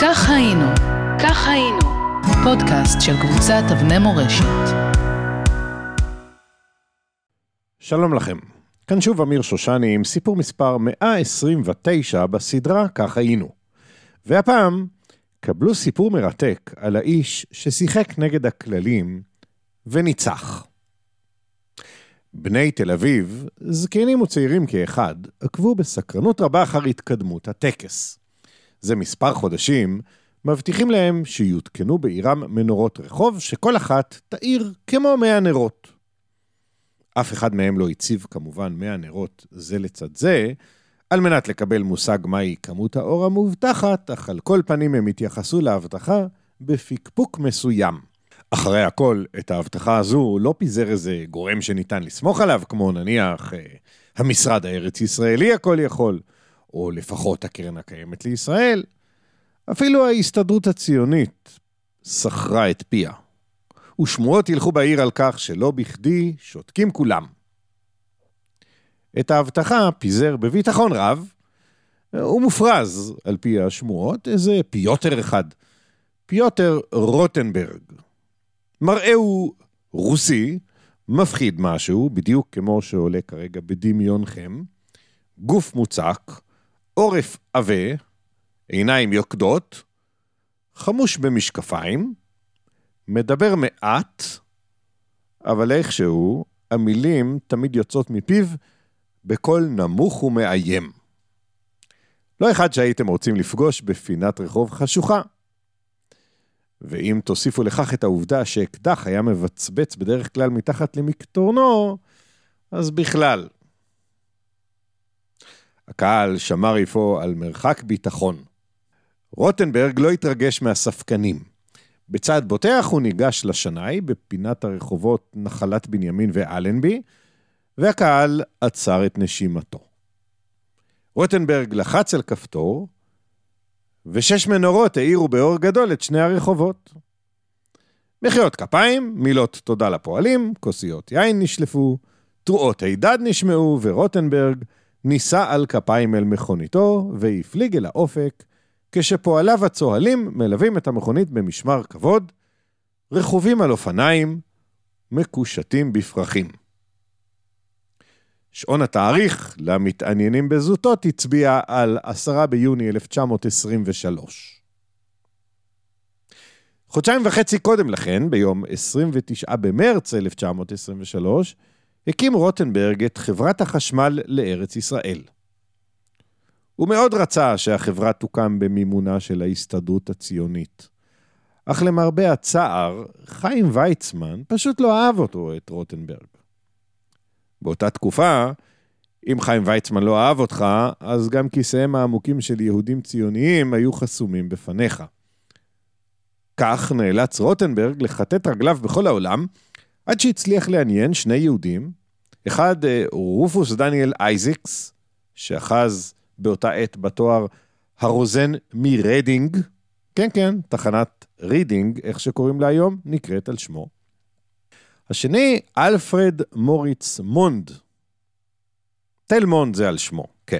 כך היינו, כך היינו, פודקאסט של קבוצת אבני מורשת. שלום לכם, כאן שוב אמיר שושני עם סיפור מספר 129 בסדרה כך היינו. והפעם, קבלו סיפור מרתק על האיש ששיחק נגד הכללים וניצח. בני תל אביב, זקנים וצעירים כאחד, עקבו בסקרנות רבה אחר התקדמות הטקס. זה מספר חודשים, מבטיחים להם שיותקנו בעירם מנורות רחוב, שכל אחת תאיר כמו מאה נרות. אף אחד מהם לא הציב כמובן מאה נרות זה לצד זה, על מנת לקבל מושג מהי כמות האור המובטחת, אך על כל פנים הם התייחסו להבטחה בפקפוק מסוים. אחרי הכל, את ההבטחה הזו לא פיזר איזה גורם שניתן לסמוך עליו, כמו נניח אה, המשרד הארץ-ישראלי הכל יכול, או לפחות הקרן הקיימת לישראל. אפילו ההסתדרות הציונית סחרה את פיה. ושמועות ילכו בעיר על כך שלא בכדי שותקים כולם. את ההבטחה פיזר בביטחון רב, ומופרז, על פי השמועות, איזה פיוטר אחד. פיוטר רוטנברג. מראהו רוסי, מפחיד משהו, בדיוק כמו שעולה כרגע בדמיונכם, גוף מוצק, עורף עבה, עיניים יוקדות, חמוש במשקפיים, מדבר מעט, אבל איכשהו המילים תמיד יוצאות מפיו בקול נמוך ומאיים. לא אחד שהייתם רוצים לפגוש בפינת רחוב חשוכה. ואם תוסיפו לכך את העובדה שאקדח היה מבצבץ בדרך כלל מתחת למקטורנו, אז בכלל. הקהל שמר אפוא על מרחק ביטחון. רוטנברג לא התרגש מהספקנים. בצעד בוטח הוא ניגש לשנאי בפינת הרחובות נחלת בנימין ואלנבי, והקהל עצר את נשימתו. רוטנברג לחץ על כפתור, ושש מנורות האירו באור גדול את שני הרחובות. מחיאות כפיים, מילות תודה לפועלים, כוסיות יין נשלפו, תרועות הידד נשמעו, ורוטנברג נישא על כפיים אל מכוניתו, והפליג אל האופק, כשפועליו הצוהלים מלווים את המכונית במשמר כבוד, רכובים על אופניים, מקושטים בפרחים. שעון התאריך למתעניינים בזוטות הצביע על 10 ביוני 1923. חודשיים וחצי קודם לכן, ביום 29 במרץ 1923, הקים רוטנברג את חברת החשמל לארץ ישראל. הוא מאוד רצה שהחברה תוקם במימונה של ההסתדרות הציונית. אך למרבה הצער, חיים ויצמן פשוט לא אהב אותו, את רוטנברג. באותה תקופה, אם חיים ויצמן לא אהב אותך, אז גם כיסיהם העמוקים של יהודים ציוניים היו חסומים בפניך. כך נאלץ רוטנברג לכתת רגליו בכל העולם, עד שהצליח לעניין שני יהודים, אחד אה, רופוס דניאל אייזקס, שאחז באותה עת בתואר הרוזן מרידינג, כן כן, תחנת רידינג, איך שקוראים לה היום, נקראת על שמו. השני, אלפרד מוריץ מונד. תל מונד זה על שמו, כן.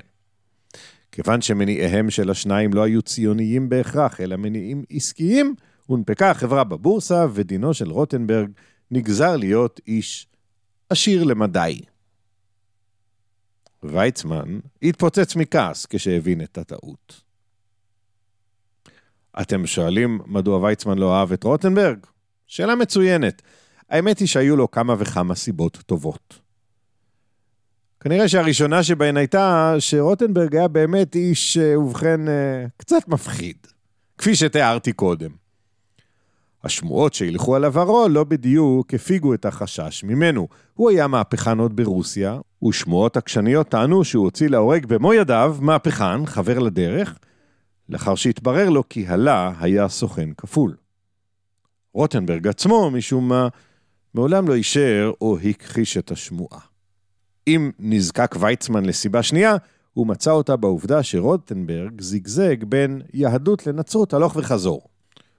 כיוון שמניעיהם של השניים לא היו ציוניים בהכרח, אלא מניעים עסקיים, הונפקה החברה בבורסה, ודינו של רוטנברג נגזר להיות איש עשיר למדי. ויצמן התפוצץ מכעס כשהבין את הטעות. אתם שואלים מדוע ויצמן לא אהב את רוטנברג? שאלה מצוינת. האמת היא שהיו לו כמה וכמה סיבות טובות. כנראה שהראשונה שבהן הייתה שרוטנברג היה באמת איש, אה, ובכן, אה, קצת מפחיד, כפי שתיארתי קודם. השמועות שהילכו על עברו לא בדיוק הפיגו את החשש ממנו. הוא היה מהפכן עוד ברוסיה, ושמועות עקשניות טענו שהוא הוציא להורג במו ידיו מהפכן, חבר לדרך, לאחר שהתברר לו כי הלה היה סוכן כפול. רוטנברג עצמו, משום מה, מעולם לא אישר או הכחיש את השמועה. אם נזקק ויצמן לסיבה שנייה, הוא מצא אותה בעובדה שרוטנברג זיגזג בין יהדות לנצרות הלוך וחזור.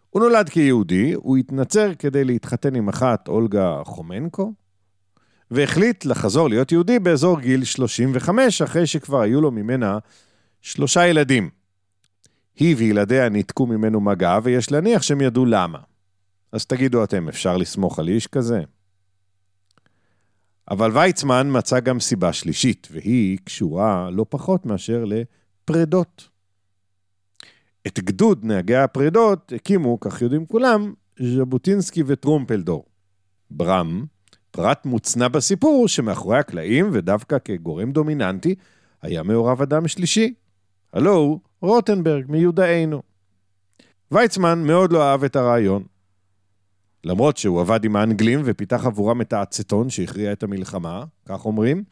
הוא נולד כיהודי, הוא התנצר כדי להתחתן עם אחת, אולגה חומנקו, והחליט לחזור להיות יהודי באזור גיל 35, אחרי שכבר היו לו ממנה שלושה ילדים. היא וילדיה ניתקו ממנו מגע, ויש להניח שהם ידעו למה. אז תגידו אתם, אפשר לסמוך על איש כזה? אבל ויצמן מצא גם סיבה שלישית, והיא קשורה לא פחות מאשר לפרדות. את גדוד נהגי הפרדות הקימו, כך יודעים כולם, ז'בוטינסקי וטרומפלדור. ברם, פרט מוצנע בסיפור שמאחורי הקלעים, ודווקא כגורם דומיננטי, היה מעורב אדם שלישי. הלו הוא רוטנברג מיודענו. ויצמן מאוד לא אהב את הרעיון. למרות שהוא עבד עם האנגלים ופיתח עבורם את האצטון שהכריע את המלחמה, כך אומרים,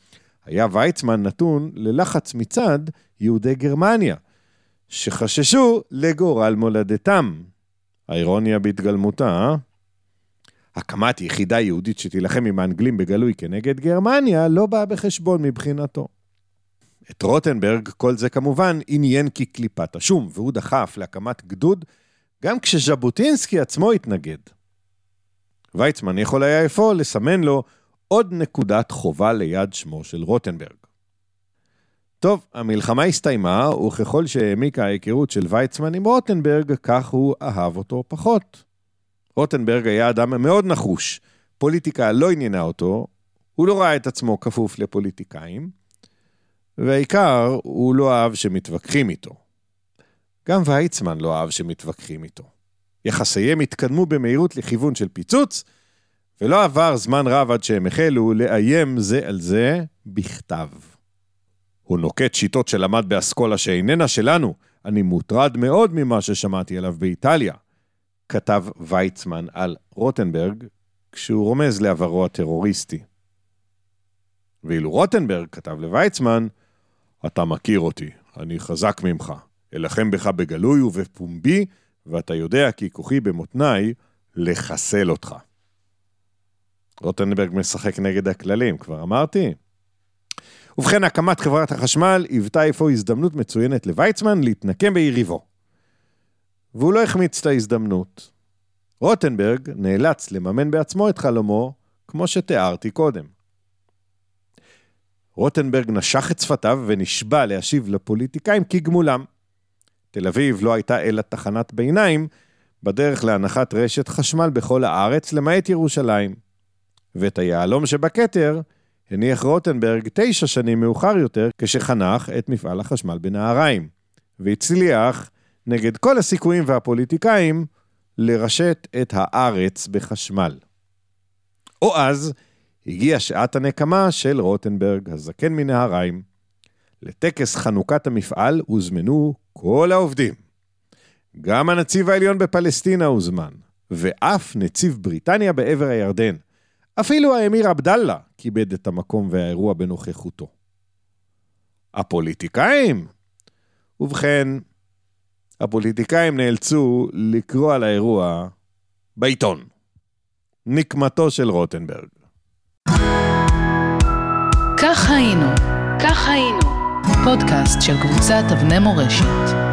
היה ויצמן נתון ללחץ מצד יהודי גרמניה, שחששו לגורל מולדתם. האירוניה בהתגלמותה, אה? הקמת יחידה יהודית שתילחם עם האנגלים בגלוי כנגד גרמניה לא באה בחשבון מבחינתו. את רוטנברג כל זה כמובן עניין כקליפת השום, והוא דחף להקמת גדוד גם כשז'בוטינסקי עצמו התנגד. ויצמן יכול היה אפוא לסמן לו עוד נקודת חובה ליד שמו של רוטנברג. טוב, המלחמה הסתיימה, וככל שהעמיקה ההיכרות של ויצמן עם רוטנברג, כך הוא אהב אותו פחות. רוטנברג היה אדם מאוד נחוש, פוליטיקה לא עניינה אותו, הוא לא ראה את עצמו כפוף לפוליטיקאים, והעיקר, הוא לא אהב שמתווכחים איתו. גם ויצמן לא אהב שמתווכחים איתו. יחסיהם התקדמו במהירות לכיוון של פיצוץ, ולא עבר זמן רב עד שהם החלו לאיים זה על זה בכתב. הוא נוקט שיטות שלמד באסכולה שאיננה שלנו, אני מוטרד מאוד ממה ששמעתי עליו באיטליה, כתב ויצמן על רוטנברג, כשהוא רומז לעברו הטרוריסטי. ואילו רוטנברג כתב לויצמן, אתה מכיר אותי, אני חזק ממך, אלחם בך בגלוי ובפומבי, ואתה יודע כי כוחי במותניי לחסל אותך. רוטנברג משחק נגד הכללים, כבר אמרתי. ובכן, הקמת חברת החשמל היוותה אפוא הזדמנות מצוינת לויצמן להתנקם ביריבו. והוא לא החמיץ את ההזדמנות. רוטנברג נאלץ לממן בעצמו את חלומו, כמו שתיארתי קודם. רוטנברג נשך את שפתיו ונשבע להשיב לפוליטיקאים כגמולם. תל אביב לא הייתה אלא תחנת ביניים בדרך להנחת רשת חשמל בכל הארץ, למעט ירושלים. ואת היהלום שבכתר הניח רוטנברג תשע שנים מאוחר יותר, כשחנך את מפעל החשמל בנהריים, והצליח, נגד כל הסיכויים והפוליטיקאים, לרשת את הארץ בחשמל. או אז הגיעה שעת הנקמה של רוטנברג, הזקן מנהריים. לטקס חנוכת המפעל הוזמנו כל העובדים. גם הנציב העליון בפלסטינה הוזמן, ואף נציב בריטניה בעבר הירדן. אפילו האמיר עבדאללה כיבד את המקום והאירוע בנוכחותו. הפוליטיקאים? ובכן, הפוליטיקאים נאלצו לקרוא על האירוע בעיתון. נקמתו של רוטנברג. כך היינו, כך היינו, פודקאסט של קבוצת אבני מורשת.